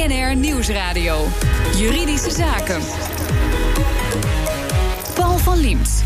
BNR Nieuwsradio. Juridische Zaken. Paul van Liemt.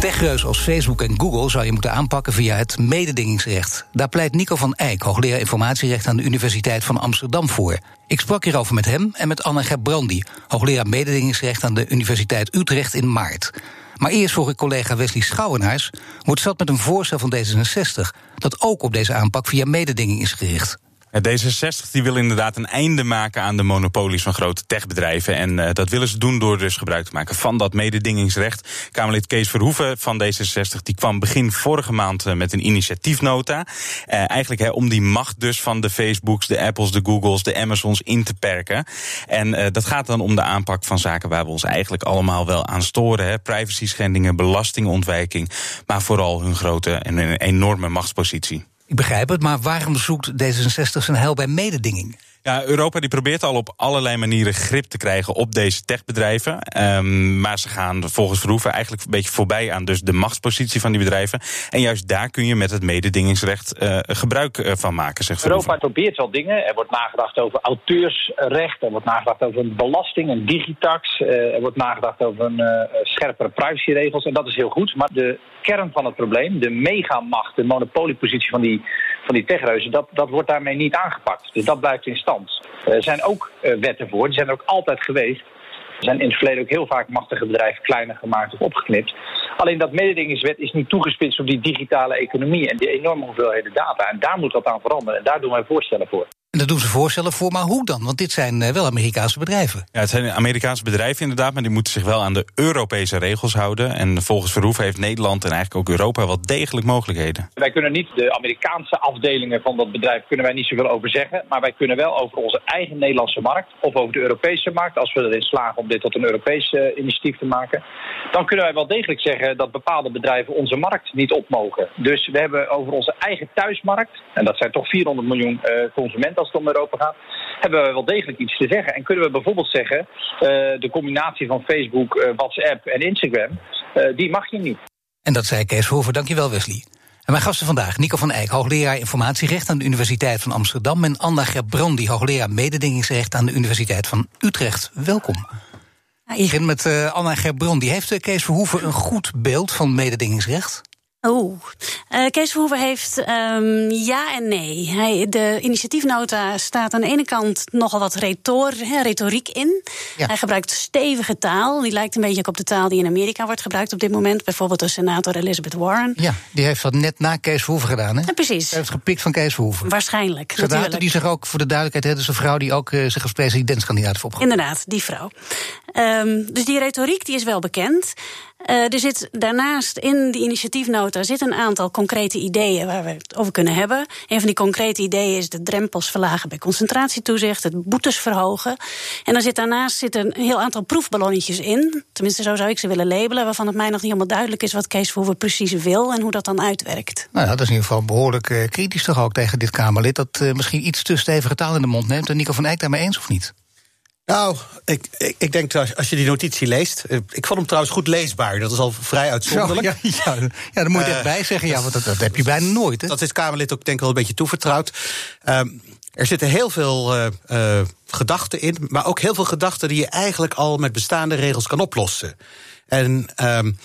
Techreus als Facebook en Google zou je moeten aanpakken via het mededingingsrecht. Daar pleit Nico van Eyck, hoogleraar informatierecht aan de Universiteit van Amsterdam voor. Ik sprak hierover met hem en met Anne Gerbrandi, hoogleraar mededingingsrecht aan de Universiteit Utrecht in maart. Maar eerst vroeg ik collega Wesley Schouwenaars het zat met een voorstel van D66 dat ook op deze aanpak via mededinging is gericht. D66 die wil inderdaad een einde maken aan de monopolies van grote techbedrijven. En uh, dat willen ze doen door dus gebruik te maken van dat mededingingsrecht. Kamerlid Kees Verhoeven van D66 die kwam begin vorige maand uh, met een initiatiefnota. Uh, eigenlijk om die macht dus van de Facebooks, de Apples, de Googles, de Amazons in te perken. En dat gaat dan om de aanpak van zaken waar we ons eigenlijk allemaal wel aan storen. Privacy schendingen, belastingontwijking, maar vooral hun grote en enorme machtspositie. Ik begrijp het, maar waarom zoekt D66 zijn heil bij mededinging? Ja, Europa die probeert al op allerlei manieren grip te krijgen op deze techbedrijven. Um, maar ze gaan volgens Verhoeven eigenlijk een beetje voorbij aan dus de machtspositie van die bedrijven. En juist daar kun je met het mededingingsrecht uh, gebruik uh, van maken, zegt Verhoeven. Europa probeert wel dingen. Er wordt nagedacht over auteursrecht, er wordt nagedacht over een belasting, een digitax. Uh, er wordt nagedacht over een scherpere privacyregels. En dat is heel goed. Maar de kern van het probleem, de megamacht, de monopoliepositie van die, van die techreuzen, dat, dat wordt daarmee niet aangepakt. Dus dat blijft in stand. Er zijn ook wetten voor, die zijn er ook altijd geweest. Er zijn in het verleden ook heel vaak machtige bedrijven kleiner gemaakt of opgeknipt. Alleen dat mededingingswet is niet toegespitst op die digitale economie en die enorme hoeveelheden data. En daar moet dat aan veranderen. En daar doen wij voorstellen voor. En daar doen ze voorstellen voor, maar hoe dan? Want dit zijn eh, wel Amerikaanse bedrijven. Ja, het zijn Amerikaanse bedrijven inderdaad, maar die moeten zich wel aan de Europese regels houden. En volgens Verhoeven heeft Nederland en eigenlijk ook Europa wel degelijk mogelijkheden. Wij kunnen niet de Amerikaanse afdelingen van dat bedrijf kunnen wij niet zoveel over zeggen. Maar wij kunnen wel over onze eigen Nederlandse markt of over de Europese markt, als we erin slagen om dit tot een Europees uh, initiatief te maken, dan kunnen wij wel degelijk zeggen dat bepaalde bedrijven onze markt niet op mogen. Dus we hebben over onze eigen thuismarkt, en dat zijn toch 400 miljoen uh, consumenten als het om Europa gaat, hebben we wel degelijk iets te zeggen. En kunnen we bijvoorbeeld zeggen, uh, de combinatie van Facebook, uh, WhatsApp en Instagram, uh, die mag je niet. En dat zei Kees Verhoeven. Dankjewel, Wesley. En mijn gasten vandaag, Nico van Eyck, hoogleraar informatierecht aan de Universiteit van Amsterdam... en Anna Gerbrandi, hoogleraar mededingingsrecht aan de Universiteit van Utrecht. Welkom. Ik begin met uh, Anna Gerbrandi. Heeft Kees Verhoeven een goed beeld van mededingingsrecht? Oeh, uh, Kees Verhoeven heeft um, ja en nee. Hij, de initiatiefnota staat aan de ene kant nogal wat retor, he, retoriek in. Ja. Hij gebruikt stevige taal. Die lijkt een beetje op de taal die in Amerika wordt gebruikt op dit moment. Bijvoorbeeld door senator Elizabeth Warren. Ja, die heeft dat net na Kees Verhoeven gedaan, hè? Ja, precies. Hij heeft gepikt van Kees Verhoeven. Waarschijnlijk, natuurlijk. die zich ook, voor de duidelijkheid, is een vrouw die ook uh, zich als presidentskandidaat heeft opgenomen. Inderdaad, die vrouw. Um, dus die retoriek die is wel bekend. Uh, er zit daarnaast in die initiatiefnota zit een aantal concrete ideeën waar we het over kunnen hebben. Een van die concrete ideeën is de drempels verlagen bij concentratietoezicht, het boetes verhogen. En dan zit daarnaast zit een heel aantal proefballonnetjes in. Tenminste, zo zou ik ze willen labelen, waarvan het mij nog niet helemaal duidelijk is wat Kees Verhoeven precies wil en hoe dat dan uitwerkt. Nou ja, dat is in ieder geval behoorlijk uh, kritisch toch ook tegen dit Kamerlid. Dat uh, misschien iets te stevige taal in de mond neemt. En Nico van Eyck daarmee eens of niet? Nou, ik, ik, ik denk dat als je die notitie leest. Ik vond hem trouwens goed leesbaar. Dat is al vrij uitzonderlijk. Zo, ja, ja, moet je uh, echt bij zeggen. Ja, want dat, dat heb je bijna nooit. Hè? Dat is Kamerlid ook denk ik wel een beetje toevertrouwd. Um, er zitten heel veel uh, uh, gedachten in, maar ook heel veel gedachten die je eigenlijk al met bestaande regels kan oplossen. En um,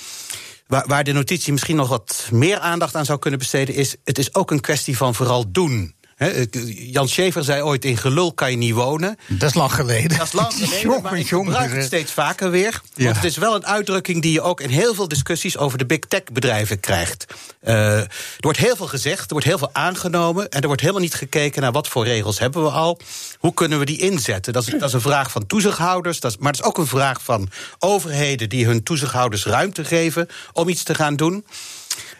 waar, waar de notitie misschien nog wat meer aandacht aan zou kunnen besteden, is: het is ook een kwestie van vooral doen. He, Jan Schever zei ooit: in gelul kan je niet wonen. Dat is lang geleden. Dat is lang geleden, jongen, maar ik gebruik het steeds vaker weer. Ja. Want het is wel een uitdrukking die je ook in heel veel discussies over de big tech bedrijven krijgt. Uh, er wordt heel veel gezegd, er wordt heel veel aangenomen. En er wordt helemaal niet gekeken naar wat voor regels hebben we al. Hoe kunnen we die inzetten? Dat is, dat is een vraag van toezichthouders. Dat is, maar het is ook een vraag van overheden die hun toezichthouders ruimte geven om iets te gaan doen.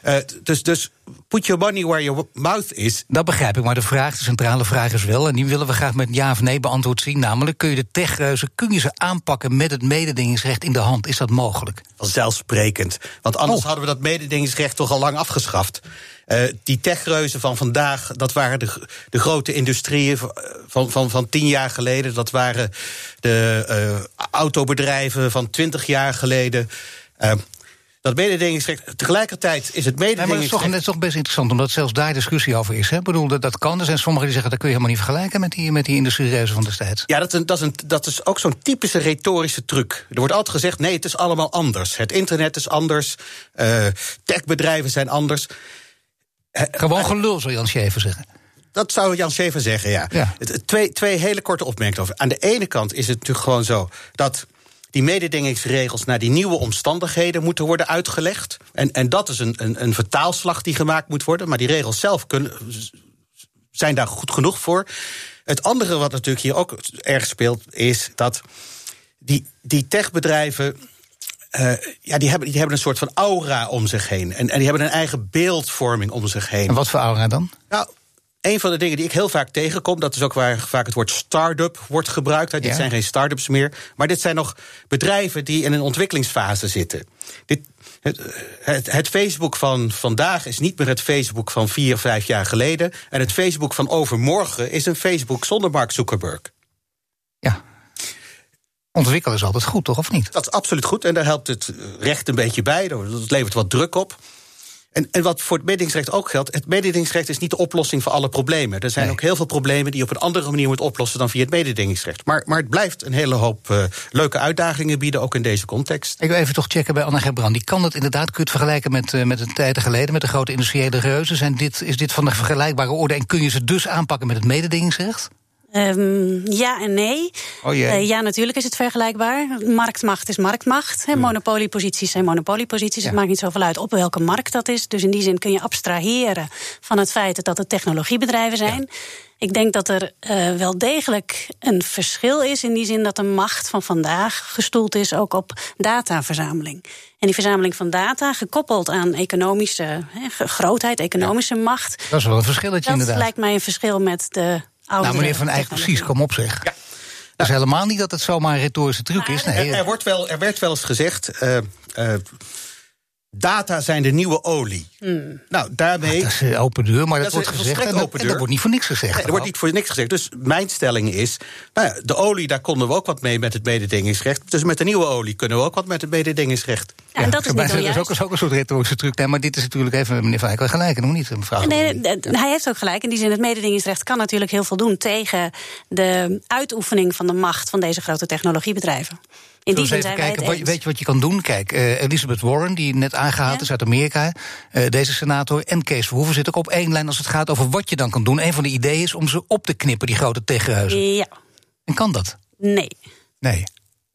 Uh, dus, dus put your money where your mouth is. Dat begrijp ik, maar de vraag, de centrale vraag is wel... en die willen we graag met ja of nee beantwoord zien... namelijk, kun je de techreuzen, kun je ze aanpakken... met het mededingingsrecht in de hand? Is dat mogelijk? Vanzelfsprekend. Want anders oh. hadden we dat mededingingsrecht toch al lang afgeschaft. Uh, die techreuzen van vandaag, dat waren de, de grote industrieën van, van, van tien jaar geleden. Dat waren de uh, autobedrijven van twintig jaar geleden. Uh, dat mededingingsrecht. Tegelijkertijd is het mededingingsrecht. maar het is toch, toch best interessant, omdat zelfs daar discussie over is. Hè? Ik bedoel, dat, dat kan. Er zijn sommigen die zeggen dat kun je helemaal niet vergelijken met die, met die industriereuzen van destijds. Ja, dat is, dat is, een, dat is ook zo'n typische retorische truc. Er wordt altijd gezegd: nee, het is allemaal anders. Het internet is anders. Uh, techbedrijven zijn anders. Gewoon gelul, zou Jan Schever zeggen. Dat zou Jan Schever zeggen, ja. ja. Twee, twee hele korte opmerkingen over. Aan de ene kant is het natuurlijk gewoon zo dat die mededingingsregels naar die nieuwe omstandigheden moeten worden uitgelegd. En, en dat is een, een, een vertaalslag die gemaakt moet worden. Maar die regels zelf kunnen, zijn daar goed genoeg voor. Het andere wat natuurlijk hier ook erg speelt, is dat die, die techbedrijven. Uh, ja, die hebben, die hebben een soort van aura om zich heen. En, en die hebben een eigen beeldvorming om zich heen. En wat voor aura dan? Nou, een van de dingen die ik heel vaak tegenkom, dat is ook waar vaak het woord start-up wordt gebruikt. Dit zijn geen start-ups meer, maar dit zijn nog bedrijven die in een ontwikkelingsfase zitten. Dit, het, het, het, Facebook van vandaag is niet meer het Facebook van vier, vijf jaar geleden. En het Facebook van overmorgen is een Facebook zonder Mark Zuckerberg. Ja. Ontwikkelen is altijd goed, toch, of niet? Dat is absoluut goed en daar helpt het recht een beetje bij. Dat levert wat druk op. En, en wat voor het mededingingsrecht ook geldt, het mededingingsrecht is niet de oplossing voor alle problemen. Er zijn ook heel veel problemen die je op een andere manier moet oplossen dan via het mededingingsrecht. Maar, maar het blijft een hele hoop uh, leuke uitdagingen bieden, ook in deze context. Ik wil even toch checken bij Anna Gerbrand. Die kan het inderdaad, kun je het vergelijken met, uh, met een tijd geleden, met de grote industriële reuzen. Zijn dit, is dit van de vergelijkbare orde en kun je ze dus aanpakken met het mededingingsrecht? Um, ja en nee. Oh uh, ja, natuurlijk is het vergelijkbaar. Marktmacht is marktmacht. He, monopolieposities zijn monopolieposities. Ja. Het maakt niet zoveel uit op welke markt dat is. Dus in die zin kun je abstraheren van het feit dat het technologiebedrijven zijn. Ja. Ik denk dat er uh, wel degelijk een verschil is in die zin dat de macht van vandaag gestoeld is ook op dataverzameling. En die verzameling van data, gekoppeld aan economische he, grootheid, economische ja. macht. Dat is wel een verschilletje dat inderdaad. Dat lijkt mij een verschil met de nou, meneer Van Eyck, precies, kom op zeg. Ja. Dat is helemaal niet dat het zomaar een retorische truc is. Nee. Er, er, wordt wel, er werd wel eens gezegd. Uh, uh, Data zijn de nieuwe olie. Hmm. Nou, daarmee. Ja, dat is open deur, maar dat, dat wordt gezegd. En, open deur. en dat wordt niet voor niks gezegd. Nee, er wordt niet voor niks gezegd. Dus mijn stelling is. Nou ja, de olie, daar konden we ook wat mee met het mededingingsrecht. Dus met de nieuwe olie kunnen we ook wat met het mededingingsrecht. Ja, en dat is, niet dat is ook, ook, een soort retorische truc. Nee, maar dit is natuurlijk even, meneer Van Eyck, gelijk. Nog niet, mevrouw. Nee, nee, hij heeft ook gelijk. In die zin, het mededingingsrecht kan natuurlijk heel veel doen tegen de uitoefening van de macht van deze grote technologiebedrijven. In die zin zijn kijken, weet je wat je kan doen? Kijk, uh, Elizabeth Warren, die net aangehaald ja. is uit Amerika, uh, deze senator, en Kees Verhoeven zitten ook op één lijn als het gaat over wat je dan kan doen. Een van de ideeën is om ze op te knippen, die grote techhuizen. Ja. En kan dat? Nee. Nee.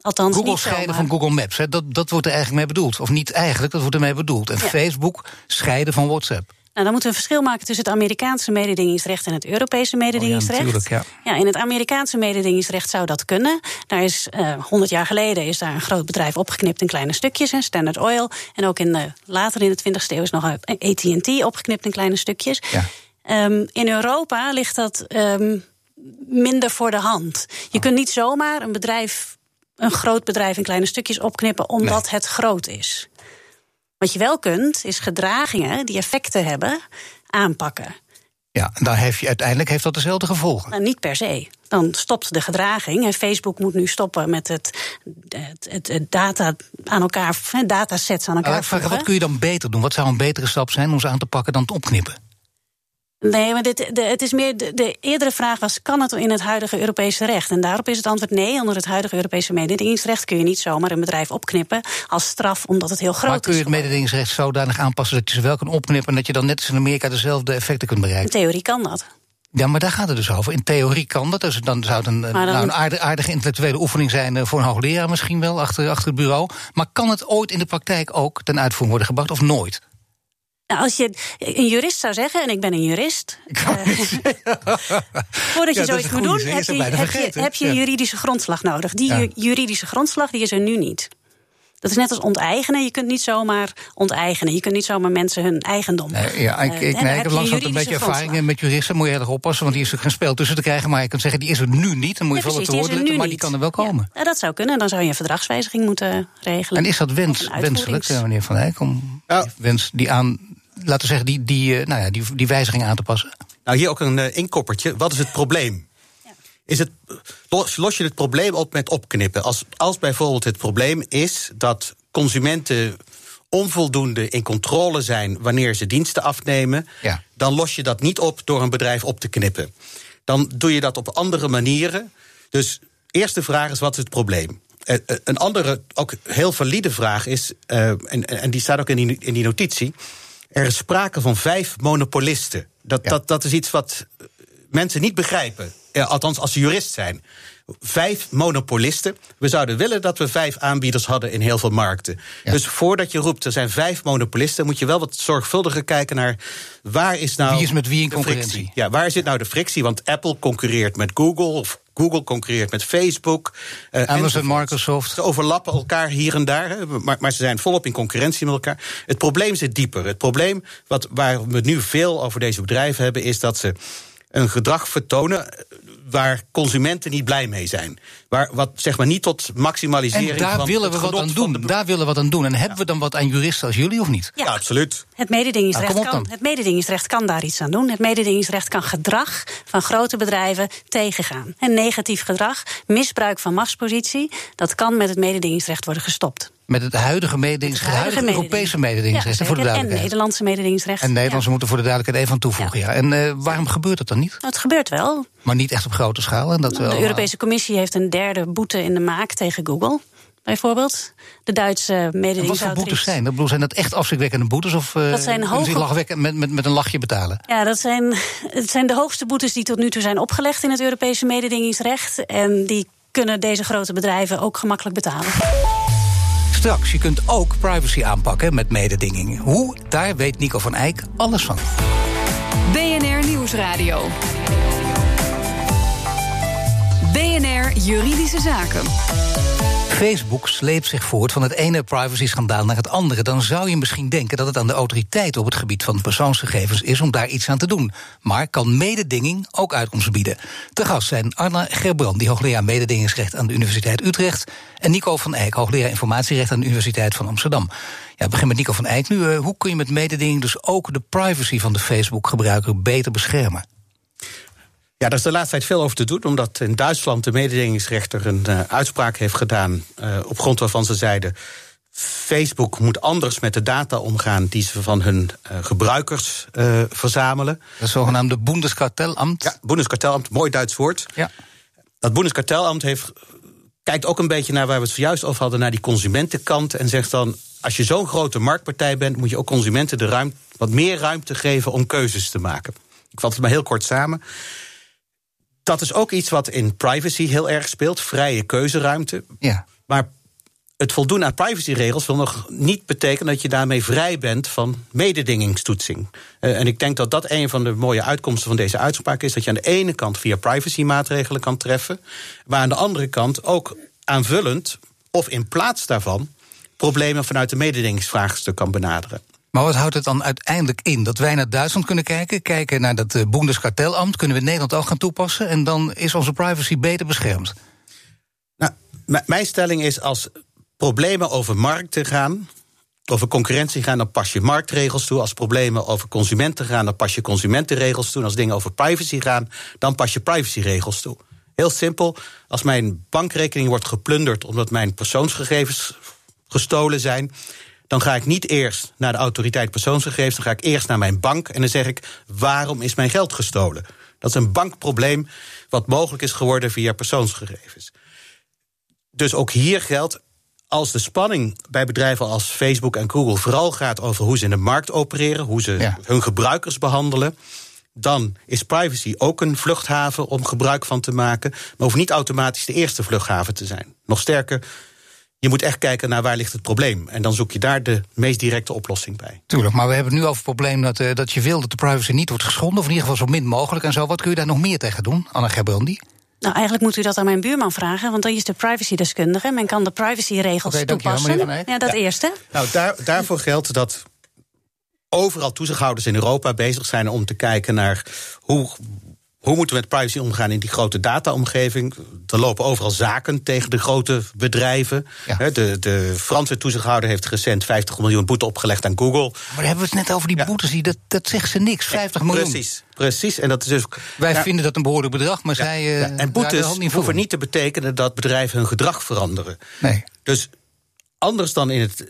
Althans, Google niet scheiden van Google Maps, hè, dat, dat wordt er eigenlijk mee bedoeld. Of niet eigenlijk, dat wordt ermee bedoeld. En ja. Facebook scheiden van WhatsApp. Nou, dan moeten we een verschil maken tussen het Amerikaanse mededingingsrecht en het Europese mededingingsrecht. Oh ja, ja. in het Amerikaanse mededingingsrecht zou dat kunnen. Daar is uh, 100 jaar geleden is daar een groot bedrijf opgeknipt in kleine stukjes, hè, Standard Oil. En ook in later in de 20e eeuw is nog AT&T opgeknipt in kleine stukjes. Ja. Um, in Europa ligt dat um, minder voor de hand. Je kunt niet zomaar een bedrijf, een groot bedrijf in kleine stukjes opknippen omdat nee. het groot is. Wat je wel kunt, is gedragingen die effecten hebben, aanpakken. Ja, dan heeft je, uiteindelijk heeft dat dezelfde gevolgen. Nou, niet per se. Dan stopt de gedraging. En Facebook moet nu stoppen met het, het, het, het data aan elkaar, datasets aan elkaar. Vragen, wat kun je dan beter doen? Wat zou een betere stap zijn om ze aan te pakken dan het opknippen? Nee, maar dit, de, het is meer de, de, eerdere vraag was: kan het in het huidige Europese recht? En daarop is het antwoord nee. Onder het huidige Europese mededingingsrecht kun je niet zomaar een bedrijf opknippen als straf omdat het heel groot is. Maar kun je het mededingingsrecht zodanig aanpassen dat je ze wel kan opknippen en dat je dan net als in Amerika dezelfde effecten kunt bereiken? In theorie kan dat. Ja, maar daar gaat het dus over. In theorie kan dat. Dus dan zou het een, dan... Nou, een aardige, aardige, intellectuele oefening zijn voor een hoogleraar misschien wel achter, achter het bureau. Maar kan het ooit in de praktijk ook ten uitvoering worden gebracht of nooit? Nou, als je een jurist zou zeggen, en ik ben een jurist. Uh, voordat je ja, zoiets moet doen, heb je, heb, je, heb je, juridische grondslag nodig. Die ja. juridische grondslag die is er nu niet. Dat is net als onteigenen. Je kunt niet zomaar onteigenen. Je kunt niet zomaar mensen hun eigendom. Nee, ja, ik, ik, uh, nee, ik heb langzaam een beetje ervaring met juristen. Moet je erg oppassen, want die is er geen spel tussen te krijgen. Maar je kunt zeggen, die is er nu niet. Dan moet je ja, wel het woord letten, maar die kan er wel komen. Ja, dat zou kunnen. Dan zou je een verdragswijziging moeten regelen. En is dat wens, wenselijk, meneer Van Eyck, om wens die aan laten we zeggen, die, die, nou ja, die, die wijziging aan te passen? Nou, hier ook een uh, inkoppertje. Wat is het probleem? Ja. Is het, los, los je het probleem op met opknippen? Als, als bijvoorbeeld het probleem is dat consumenten onvoldoende in controle zijn wanneer ze diensten afnemen, Ja. dan los je dat niet op door een bedrijf op te knippen. Dan doe je dat op andere manieren. Dus eerste vraag is: wat is het probleem? Eh, eh, Een andere, ook heel valide vraag is, eh, en, en die staat ook in die, in die notitie. Er is sprake van vijf monopolisten. Dat, Ja. dat, dat is iets wat eh, mensen niet begrijpen. Althans, als ze jurist zijn. Vijf monopolisten. We zouden willen dat we vijf aanbieders hadden in heel veel markten. Ja. Dus voordat je roept er zijn vijf monopolisten, moet je wel wat zorgvuldiger kijken naar waar is nou. Wie is met wie in concurrentie? frictie? Ja, waar zit nou de frictie? Want Apple concurreert met Google, of Google concurreert met Facebook. eh, Amazon, enzovoort. Microsoft. Ze overlappen elkaar hier en daar, maar, maar ze zijn volop in concurrentie met elkaar. Het probleem zit dieper. Het probleem wat, waar we nu veel over deze bedrijven hebben, is dat ze een gedrag vertonen waar consumenten niet blij mee zijn. Waar, wat zeg maar niet tot maximalisering En daar van willen het we wat aan doen. de- Daar willen we wat aan doen. En hebben we dan wat aan juristen als jullie of niet? Ja, absoluut. Het mededingingsrecht, Nou, kan, dan. het mededingingsrecht kan daar iets aan doen. Het mededingingsrecht kan gedrag van grote bedrijven tegengaan. En negatief gedrag, misbruik van machtspositie, dat kan met het mededingingsrecht worden gestopt. Met het huidige mededingingsrecht, het huidige Europese mededingingsrecht, Ja, voor de. En. Nederlandse mededingingsrecht. En Nederlandse Ja. moeten voor de duidelijkheid even aan toevoegen. Ja. En eh, waarom gebeurt dat dan niet? Nou, Het gebeurt wel. Maar niet echt op grote schaal. En dat we De Europese Commissie heeft een derde boete in de maak tegen Google. Bijvoorbeeld. De Duitse En wat voor mededingingsautoriteit. boetes zijn? dat? Bedoel, zijn dat echt afschrikwekkende boetes? Of eh, Dat zijn hoge- met, met, met een lachje betalen? Ja, dat zijn, het zijn de hoogste boetes die tot nu toe zijn opgelegd in het Europese mededingingsrecht. En die kunnen deze grote bedrijven ook gemakkelijk betalen. Straks, je kunt ook privacy aanpakken met mededinging. Hoe? Daar weet Nico van Eyck alles van. BNR Nieuwsradio. BNR Juridische Zaken. Facebook sleept zich voort van het ene privacy-schandaal naar het andere. Dan zou je misschien denken dat het aan de autoriteiten op het gebied van persoonsgegevens is om daar iets aan te doen. Maar kan mededinging ook uitkomsten bieden? Te gast zijn Arna Gerbrand, die hoogleraar mededingingsrecht aan de Universiteit Utrecht. En Nico van Eyck, hoogleraar informatierecht aan de Universiteit van Amsterdam. Ja, begin met Nico van Eyck nu. Eh, hoe kun je met mededinging dus ook de privacy van de Facebook-gebruiker beter beschermen? Ja, daar is de laatste tijd veel over te doen, omdat in Duitsland de mededingingsrechter een eh, uitspraak heeft gedaan. eh, op grond waarvan ze zeiden. Facebook moet anders met de data omgaan die ze van hun eh, gebruikers verzamelen. Dat zogenaamde Bundeskartellamt. Ja, Bundeskartellamt, mooi Duits woord. Ja. Dat Bundeskartellamt heeft, kijkt ook een beetje naar waar we het zojuist over hadden, naar die consumentenkant. En zegt dan: als je zo'n grote marktpartij bent, moet je ook consumenten de ruimte, wat meer ruimte geven om keuzes te maken. Ik vat het maar heel kort samen. Dat is ook iets wat in privacy heel erg speelt, vrije keuzeruimte. ja. Maar het voldoen aan privacyregels wil nog niet betekenen dat je daarmee vrij bent van mededingingstoetsing. Eh, en ik denk dat dat een van de mooie uitkomsten van deze uitspraak is: dat je aan de ene kant via privacymaatregelen kan treffen, maar aan de andere kant ook aanvullend of in plaats daarvan problemen vanuit de mededingingsvraagstuk kan benaderen. Maar wat houdt het dan uiteindelijk in? Dat wij naar Duitsland kunnen kijken, kijken naar dat eh, Bundeskartellamt, kunnen we Nederland ook gaan toepassen en dan is onze privacy beter beschermd. Nou, mijn stelling is als problemen over markten gaan, over concurrentie gaan, dan pas je marktregels toe. Als problemen over consumenten gaan, dan pas je consumentenregels toe. Als dingen over privacy gaan, dan pas je privacyregels toe. Heel simpel, als mijn bankrekening wordt geplunderd omdat mijn persoonsgegevens gestolen zijn, dan ga ik niet eerst naar de autoriteit persoonsgegevens, dan ga ik eerst naar mijn bank en dan zeg ik: waarom is mijn geld gestolen? Dat is een bankprobleem wat mogelijk is geworden via persoonsgegevens. Dus ook hier geldt, als de spanning bij bedrijven als Facebook en Google vooral gaat over hoe ze in de markt opereren, hoe ze Ja. hun gebruikers behandelen, dan is privacy ook een vluchthaven om gebruik van te maken, maar hoeft niet automatisch de eerste vluchthaven te zijn. Nog sterker, je moet echt kijken naar waar ligt het probleem. En dan zoek je daar de meest directe oplossing bij. Tuurlijk, maar we hebben het nu over het probleem dat, eh, dat je wil dat de privacy niet wordt geschonden, of in ieder geval zo min mogelijk en zo. Wat kun je daar nog meer tegen doen, Anna Gerbrandi? Nou, eigenlijk moet u dat aan mijn buurman vragen, want hij is de privacydeskundige. Men kan de privacyregels Oké, dankjewel, toepassen. Eyck. Ja, dat Ja. eerste. Nou, daar, daarvoor geldt dat overal toezichthouders in Europa bezig zijn om te kijken naar hoe, hoe moeten we met privacy omgaan in die grote dataomgeving. Er lopen overal zaken tegen de grote bedrijven. Ja. De, de Franse toezichthouder heeft recent 50 miljoen boete opgelegd aan Google. Maar hebben we het net over die Ja. boetes, die, dat, dat zegt ze niks, 50 miljoen. Precies, precies. En dat is dus. Wij vinden dat een behoorlijk bedrag, maar zij. eh, en boetes hoeven niet te betekenen dat bedrijven hun gedrag veranderen. Nee. Dus anders dan in het,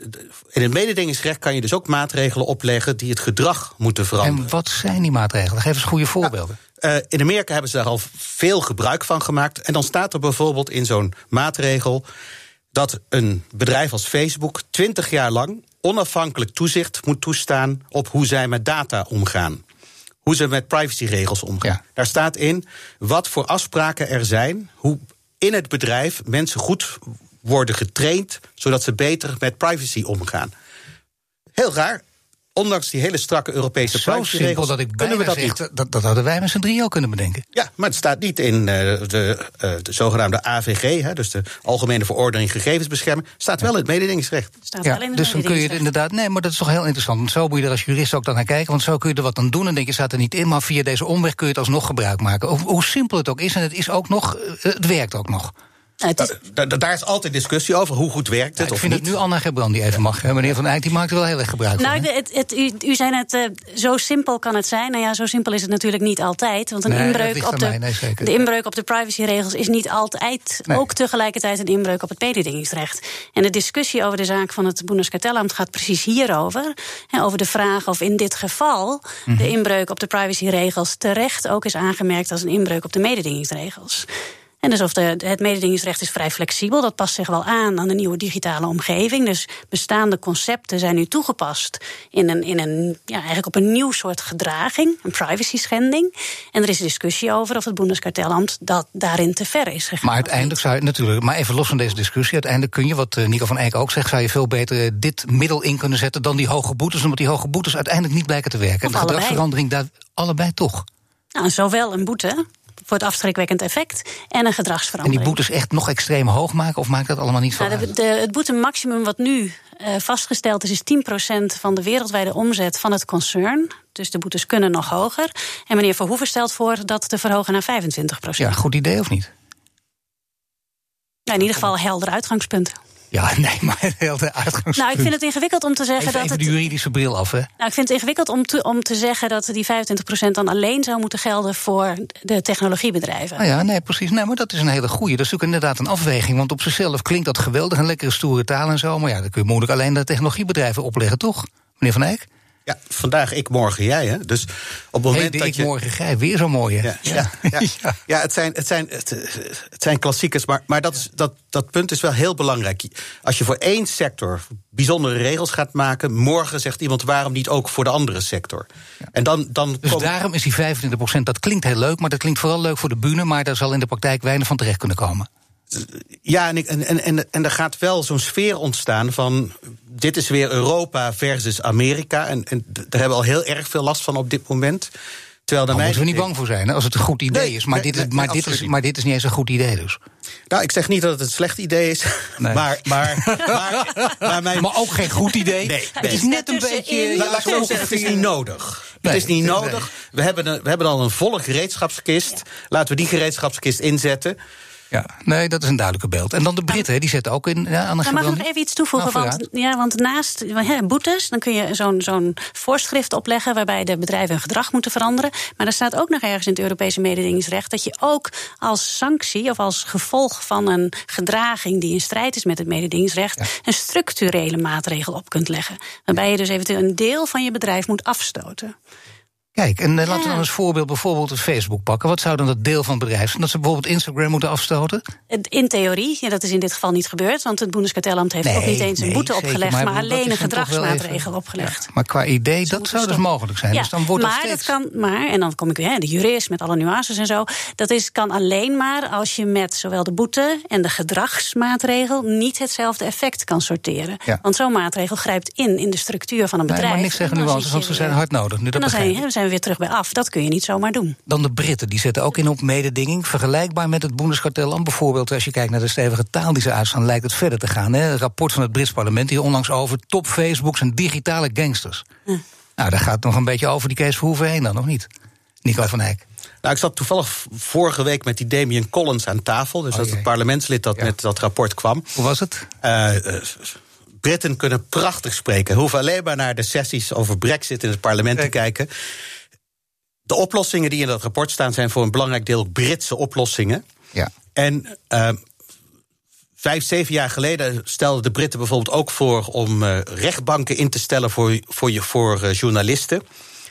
in het mededingingsrecht kan je dus ook maatregelen opleggen die het gedrag moeten veranderen. En wat zijn die maatregelen? Geef eens goede voorbeelden. Uh, in Amerika hebben ze daar al veel gebruik van gemaakt. En dan staat er bijvoorbeeld in zo'n maatregel dat een bedrijf als Facebook 20 jaar lang onafhankelijk toezicht moet toestaan op hoe zij met data omgaan. Hoe ze met privacyregels omgaan. Daar staat in wat voor afspraken er zijn, hoe in het bedrijf mensen goed worden getraind zodat ze beter met privacy omgaan. Heel raar. Ondanks die hele strakke Europese Zo simpel dat ik kunnen we dat niet. Dat, dat hadden wij met z'n drieën al kunnen bedenken. Ja, maar het staat niet in uh, de, uh, de zogenaamde AVG, hè, dus de Algemene Verordening Gegevensbescherming. Staat wel in het mededingingsrecht. Staat ja, wel in het dus dan kun je het inderdaad. Nee, maar dat is toch heel interessant. Zo moet je er als jurist ook dan naar kijken. Want zo kun je er wat aan doen. En denk je, staat er niet in. Maar via deze omweg kun je het alsnog gebruik maken. Hoe, hoe simpel het ook is. En het is ook nog. Eh, het werkt ook nog. Nou, is... daar is altijd discussie over. Hoe goed werkt het? Ja, ik vind het nu Anna die even mag. Meneer Van Eyck die maakt er wel heel erg gebruik nou, van. Nou, het, het, u, u zei net, uh, zo simpel kan het zijn. Nou ja, zo simpel is het natuurlijk niet altijd. Want een nee, inbreuk, op de, nee, de inbreuk op de privacyregels is niet altijd ook tegelijkertijd een inbreuk op het mededingingsrecht. En de discussie over de zaak van het Bundeskartellamt gaat precies hierover. Hè, over de vraag of in dit geval de mhm. inbreuk op de privacyregels terecht ook is aangemerkt als een inbreuk op de mededingingsregels. En dus of de, het mededingingsrecht is vrij flexibel. Dat past zich wel aan aan de nieuwe digitale omgeving. Dus bestaande concepten zijn nu toegepast in een, in een, ja, eigenlijk op een nieuw soort gedraging, een privacy schending. En er is discussie over of het Bundeskartellamt dat daarin te ver is gegaan. Maar uiteindelijk zou je natuurlijk, maar even los van deze discussie, uiteindelijk kun je, wat eh, Nico van Eyck ook zegt, zou je veel beter dit middel in kunnen zetten dan die hoge boetes, omdat die hoge boetes uiteindelijk niet blijken te werken. Of en de gedragsverandering daar allebei toch. Nou, zowel een boete voor het afschrikwekkend effect en een gedragsverandering. En die boetes echt nog extreem hoog maken of maakt dat allemaal niet van? Nou, de, het boetemaximum wat nu uh, vastgesteld is, is 10% van de wereldwijde omzet van het concern. Dus de boetes kunnen nog hoger. En meneer Verhoeven stelt voor dat te verhogen naar 25%. Ja, goed idee of niet? Nou, in ieder geval helder uitgangspunt. Ja, nee, maar heel de uitgangspunt. Nou, ik vind het ingewikkeld om te zeggen even, dat. Even de juridische bril af, hè? Nou, ik vind het ingewikkeld om te, om te zeggen dat die 25% dan alleen zou moeten gelden voor de technologiebedrijven. Nou ja, nee, precies. Nee, maar dat is een hele goede. Dat is natuurlijk inderdaad een afweging. Want op zichzelf klinkt dat geweldig, een lekkere stoere taal en zo. Maar ja, dan kun je moeilijk alleen de technologiebedrijven opleggen, toch? Meneer Van Eyck? Ja, vandaag ik, morgen jij. Hè? Dus op het moment hey, dat ik, je... morgen jij, weer zo mooi. Ja, ja, ja, ja. ja, het, zijn, het, zijn, het, het, zijn klassiekers, maar, maar dat, is, dat, dat punt is wel heel belangrijk. Als je voor één sector bijzondere regels gaat maken, morgen zegt iemand waarom niet ook voor de andere sector. En dan, dan dus daarom is die 25% dat klinkt heel leuk, maar dat klinkt vooral leuk voor de bühne, maar daar zal in de praktijk weinig van terecht kunnen komen. Ja, en, en, en, en er gaat wel zo'n sfeer ontstaan van. Dit is weer Europa versus Amerika. En, en daar hebben we al heel erg veel last van op dit moment. Terwijl daar moeten we niet bang voor zijn, als het een goed idee is. Maar, dit is, maar, dit is, maar dit is niet eens een goed idee dus. Nou, ik zeg niet dat het een slecht idee is. Nee. Maar, maar, maar, maar, mijn... maar, ook geen goed idee. Nee, Het is net een beetje. Laat ik zo zeggen, het is niet nodig. Nee, het is niet nodig. We, hebben een, we hebben al een volle gereedschapskist. Laten we die gereedschapskist inzetten. Ja, nee, dat is een duidelijke beeld. En dan de Britten, die zetten ook in ja, aan de Dan mag ik nog even iets toevoegen. Nou, want, ja, want naast ja, boetes, dan kun je zo'n zo'n voorschrift opleggen waarbij de bedrijven hun gedrag moeten veranderen. Maar er staat ook nog ergens in het Europese mededingingsrecht dat je ook als sanctie of als gevolg van een gedraging die in strijd is met het mededingingsrecht, een structurele maatregel op kunt leggen. Waarbij je dus eventueel een deel van je bedrijf moet afstoten. Kijk, en uh, laten we dan als voorbeeld bijvoorbeeld het Facebook pakken. Wat zou dan dat deel van het bedrijf zijn? Dat ze bijvoorbeeld Instagram moeten afstoten? In theorie, ja, dat is in dit geval niet gebeurd. Want het Bundeskartellamt heeft ook niet eens een boete opgelegd... maar, maar alleen een gedragsmaatregel opgelegd. Ja, maar qua idee, dat zou dus mogelijk zijn. Ja, dus dan wordt maar steeds... dat kan, maar, en dan kom ik weer, de jurist met alle nuances en zo... dat is, kan alleen maar als je met zowel de boete en de gedragsmaatregel... niet hetzelfde effect kan sorteren. Want zo'n maatregel grijpt in in de structuur van een bedrijf. Nee, maar niks zeggen nuances, want ze zijn hard nodig. Nu, dat zijn we weer terug bij af. Dat kun je niet zomaar doen. Dan de Britten, die zetten ook in op mededinging. Vergelijkbaar met het Bundeskartelland bijvoorbeeld. Als je kijkt naar de stevige taal die ze uitstaan, lijkt het verder te gaan. Hè? Een rapport van het Brits parlement hier onlangs over top Facebooks en digitale gangsters. Nou, daar gaat nog een beetje over die Kees Verhoeven heen dan, nog niet? Nico van Hek. Nou, ik zat toevallig vorige week met die Damien Collins aan tafel. Dus oh, dat is het parlementslid dat met dat rapport kwam. Hoe was het? Uh, Britten kunnen prachtig spreken. Hoeven alleen maar naar de sessies over Brexit in het parlement te kijken. De oplossingen die in dat rapport staan zijn voor een belangrijk deel Britse oplossingen. Ja. En uh, vijf, zeven jaar geleden stelden de Britten bijvoorbeeld ook voor om uh, rechtbanken in te stellen voor, voor, je, voor uh, journalisten.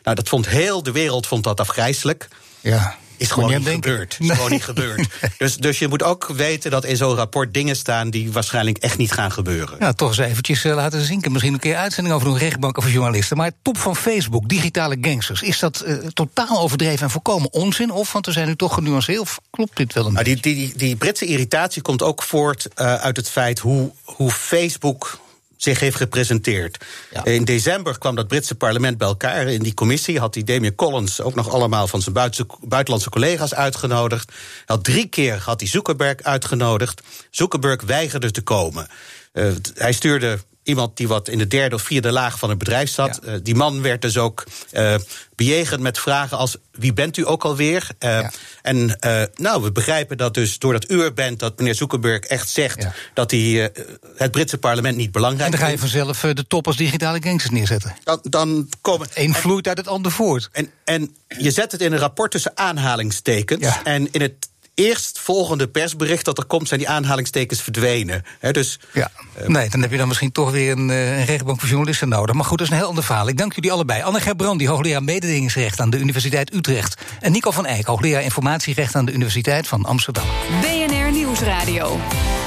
Nou, dat vond heel de wereld vond dat afgrijzelijk. Ja. Is gewoon niet gebeurd. Is gewoon niet gebeurd. Dus, dus je moet ook weten dat in zo'n rapport dingen staan die waarschijnlijk echt niet gaan gebeuren. Ja, toch eens eventjes uh, laten zinken. Misschien een keer uitzending over een rechtbank of journalisten. Maar top van Facebook, digitale gangsters. Is dat uh, totaal overdreven en volkomen onzin? Of, want we zijn nu toch genuanceerd, of klopt dit wel een nou, die, die, die, Britse irritatie komt ook voort uh, uit het feit hoe, hoe Facebook zich heeft gepresenteerd. Ja. In december kwam dat Britse parlement bij elkaar. In die commissie had die Damien Collins ook nog allemaal van zijn buitenlandse collega's uitgenodigd. Had drie keer had hij Zuckerberg uitgenodigd. Zuckerberg weigerde te komen. Uh, hij stuurde iemand die wat in de derde of vierde laag van het bedrijf zat. Ja. Uh, die man werd dus ook uh, bejegend met vragen als: wie bent u ook alweer? Uh, ja. En nou, we begrijpen dat dus doordat u er bent, dat meneer Zuckerberg echt zegt ja. dat hij het Britse parlement niet belangrijk vindt. En dan ga je vanzelf de top als digitale gangsters neerzetten. Dan, dan komen. Eén vloeit uit het ander voort. En, en je zet het in een rapport tussen aanhalingstekens. En in het eerst volgende persbericht dat er komt, zijn die aanhalingstekens verdwenen. He, dus, ja. Uh, nee, dan heb je dan misschien toch weer een, uh, een rechtbank voor journalisten nodig. Maar goed, dat is een heel ander verhaal. Ik dank jullie allebei. Anne Gerbrandi, hoogleraar mededingingsrecht aan de Universiteit Utrecht. En Nico van Eyck, hoogleraar informatierecht aan de Universiteit van Amsterdam. BNR Nieuwsradio.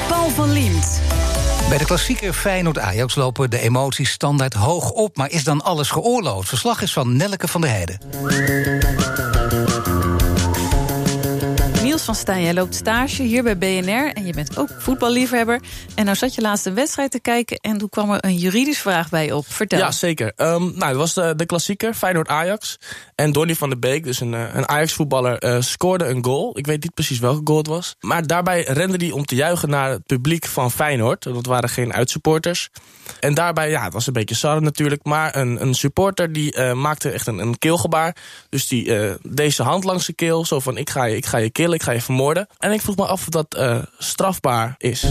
Paul van Liemt. Bij de klassieker Feyenoord-Ajax lopen de emoties standaard hoog op. Maar is dan alles geoorloofd? Verslag is van Nelleke van der Heijden. Van jij loopt stage hier bij BNR en je bent ook voetballiefhebber. En nou zat je laatst een wedstrijd te kijken en toen kwam er een juridische vraag bij je op. Vertel. Ja, zeker. Um, nou, het was de, klassieker, Feyenoord-Ajax. En Donny van der Beek, dus een, een Ajax-voetballer, uh, scoorde een goal. Ik weet niet precies welke goal het was. Maar daarbij rende hij om te juichen naar het publiek van Feyenoord. Dat waren geen uitsupporters. En daarbij, ja, het was een beetje sarre natuurlijk. Maar een, een supporter die uh, maakte echt een, een keelgebaar. Dus die uh, deze hand langs de keel. Zo van, ik ga je, ik ga je killen, ik ga je En ik vroeg me af of dat uh, strafbaar is.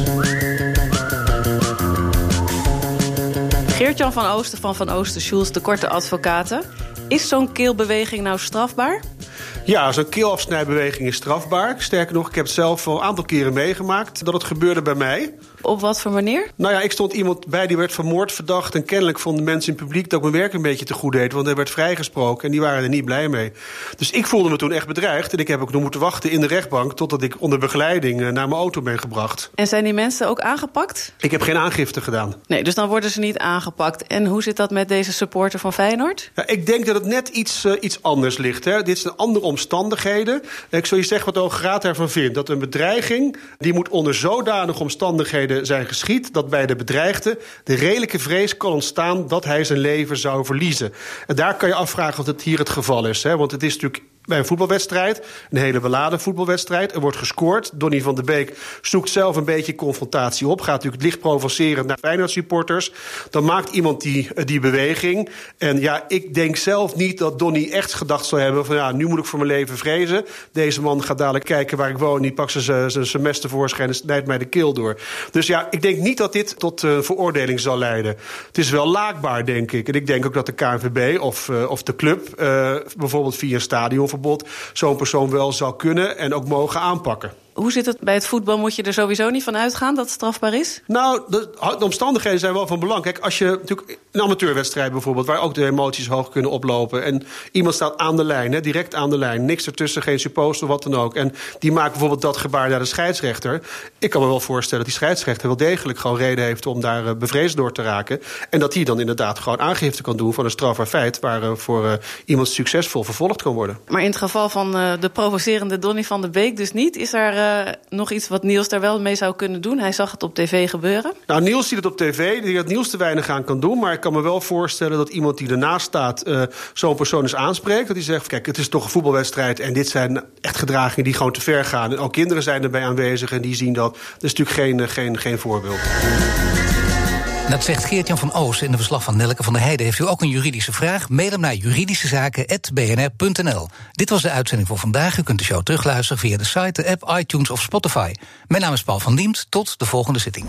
Geert-Jan van Oosten van Van Oosten Schulz, de korte advocaten. Is zo'n keelbeweging nou strafbaar? Ja, zo'n keelafsnijbeweging is strafbaar. Sterker nog, ik heb het zelf al een aantal keren meegemaakt dat het gebeurde bij mij. Op wat voor manier? Nou ja, ik stond iemand bij die werd vermoord verdacht. En kennelijk vonden mensen in het publiek dat ik mijn werk een beetje te goed deed. Want hij werd vrijgesproken en die waren er niet blij mee. Dus ik voelde me toen echt bedreigd. En ik heb ook nog moeten wachten in de rechtbank. totdat ik onder begeleiding naar mijn auto ben gebracht. En zijn die mensen ook aangepakt? Ik heb geen aangifte gedaan. Nee, dus dan worden ze niet aangepakt. En hoe zit dat met deze supporter van Feyenoord? Ja, ik denk dat het net iets, uh, iets anders ligt. Hè. Dit zijn andere omstandigheden. Ik zou je zeggen wat de Graad ervan vindt. Dat een bedreiging die moet onder zodanige omstandigheden zijn geschied dat bij de bedreigde de redelijke vrees kan ontstaan dat hij zijn leven zou verliezen. En daar kan je afvragen of het hier het geval is. Hè? Want het is natuurlijk bij een voetbalwedstrijd. Een hele beladen voetbalwedstrijd. Er wordt gescoord. Donny van der Beek zoekt zelf een beetje confrontatie op. Gaat natuurlijk licht provocerend naar Feyenoord supporters. Dan maakt iemand die, die beweging. En ja, ik denk zelf niet dat Donny echt gedacht zou hebben... van ja, nu moet ik voor mijn leven vrezen. Deze man gaat dadelijk kijken waar ik woon. Die pakt zijn, zijn semester tevoorschijn en snijdt mij de keel door. Dus ja, ik denk niet dat dit tot uh, veroordeling zal leiden. Het is wel laakbaar, denk ik. En ik denk ook dat de KNVB of, of de club... Bijvoorbeeld via een stadion zo'n persoon wel zou kunnen en ook mogen aanpakken. Hoe zit het bij het voetbal? Moet je er sowieso niet van uitgaan dat het strafbaar is? Nou, de, de, omstandigheden zijn wel van belang. Kijk, als je natuurlijk een amateurwedstrijd bijvoorbeeld, waar ook de emoties hoog kunnen oplopen. En iemand staat aan de lijn, hè, direct aan de lijn. Niks ertussen, geen supposter, wat dan ook. En die maakt bijvoorbeeld dat gebaar naar de scheidsrechter. Ik kan me wel voorstellen dat die scheidsrechter wel degelijk gewoon reden heeft om daar uh, bevreesd door te raken. En dat hij dan inderdaad gewoon aangifte kan doen van een strafbaar feit. Waarvoor uh, uh, iemand succesvol vervolgd kan worden. Maar in het geval van de provocerende Donny van der Beek dus niet, is er uh, nog iets wat Niels daar wel mee zou kunnen doen? Hij zag het op tv gebeuren. Nou, Niels ziet het op tv. Ik denk dat Niels te weinig aan kan doen. Maar ik kan me wel voorstellen dat iemand die ernaast staat... Uh, zo'n persoon eens aanspreekt. Dat hij zegt, kijk, het is toch een voetbalwedstrijd... en dit zijn echt gedragingen die gewoon te ver gaan. En ook kinderen zijn erbij aanwezig en die zien dat. Dat is natuurlijk geen, geen, geen voorbeeld. Dat zegt Geert-Jan van Oost in de verslag van Nelke van der Heijden. Heeft u ook een juridische vraag? Mail hem naar juridischezaken.bnr.nl. Dit was de uitzending voor vandaag. U kunt de show terugluisteren via de site, de app, iTunes of Spotify. Mijn naam is Paul van Diemt. Tot de volgende zitting.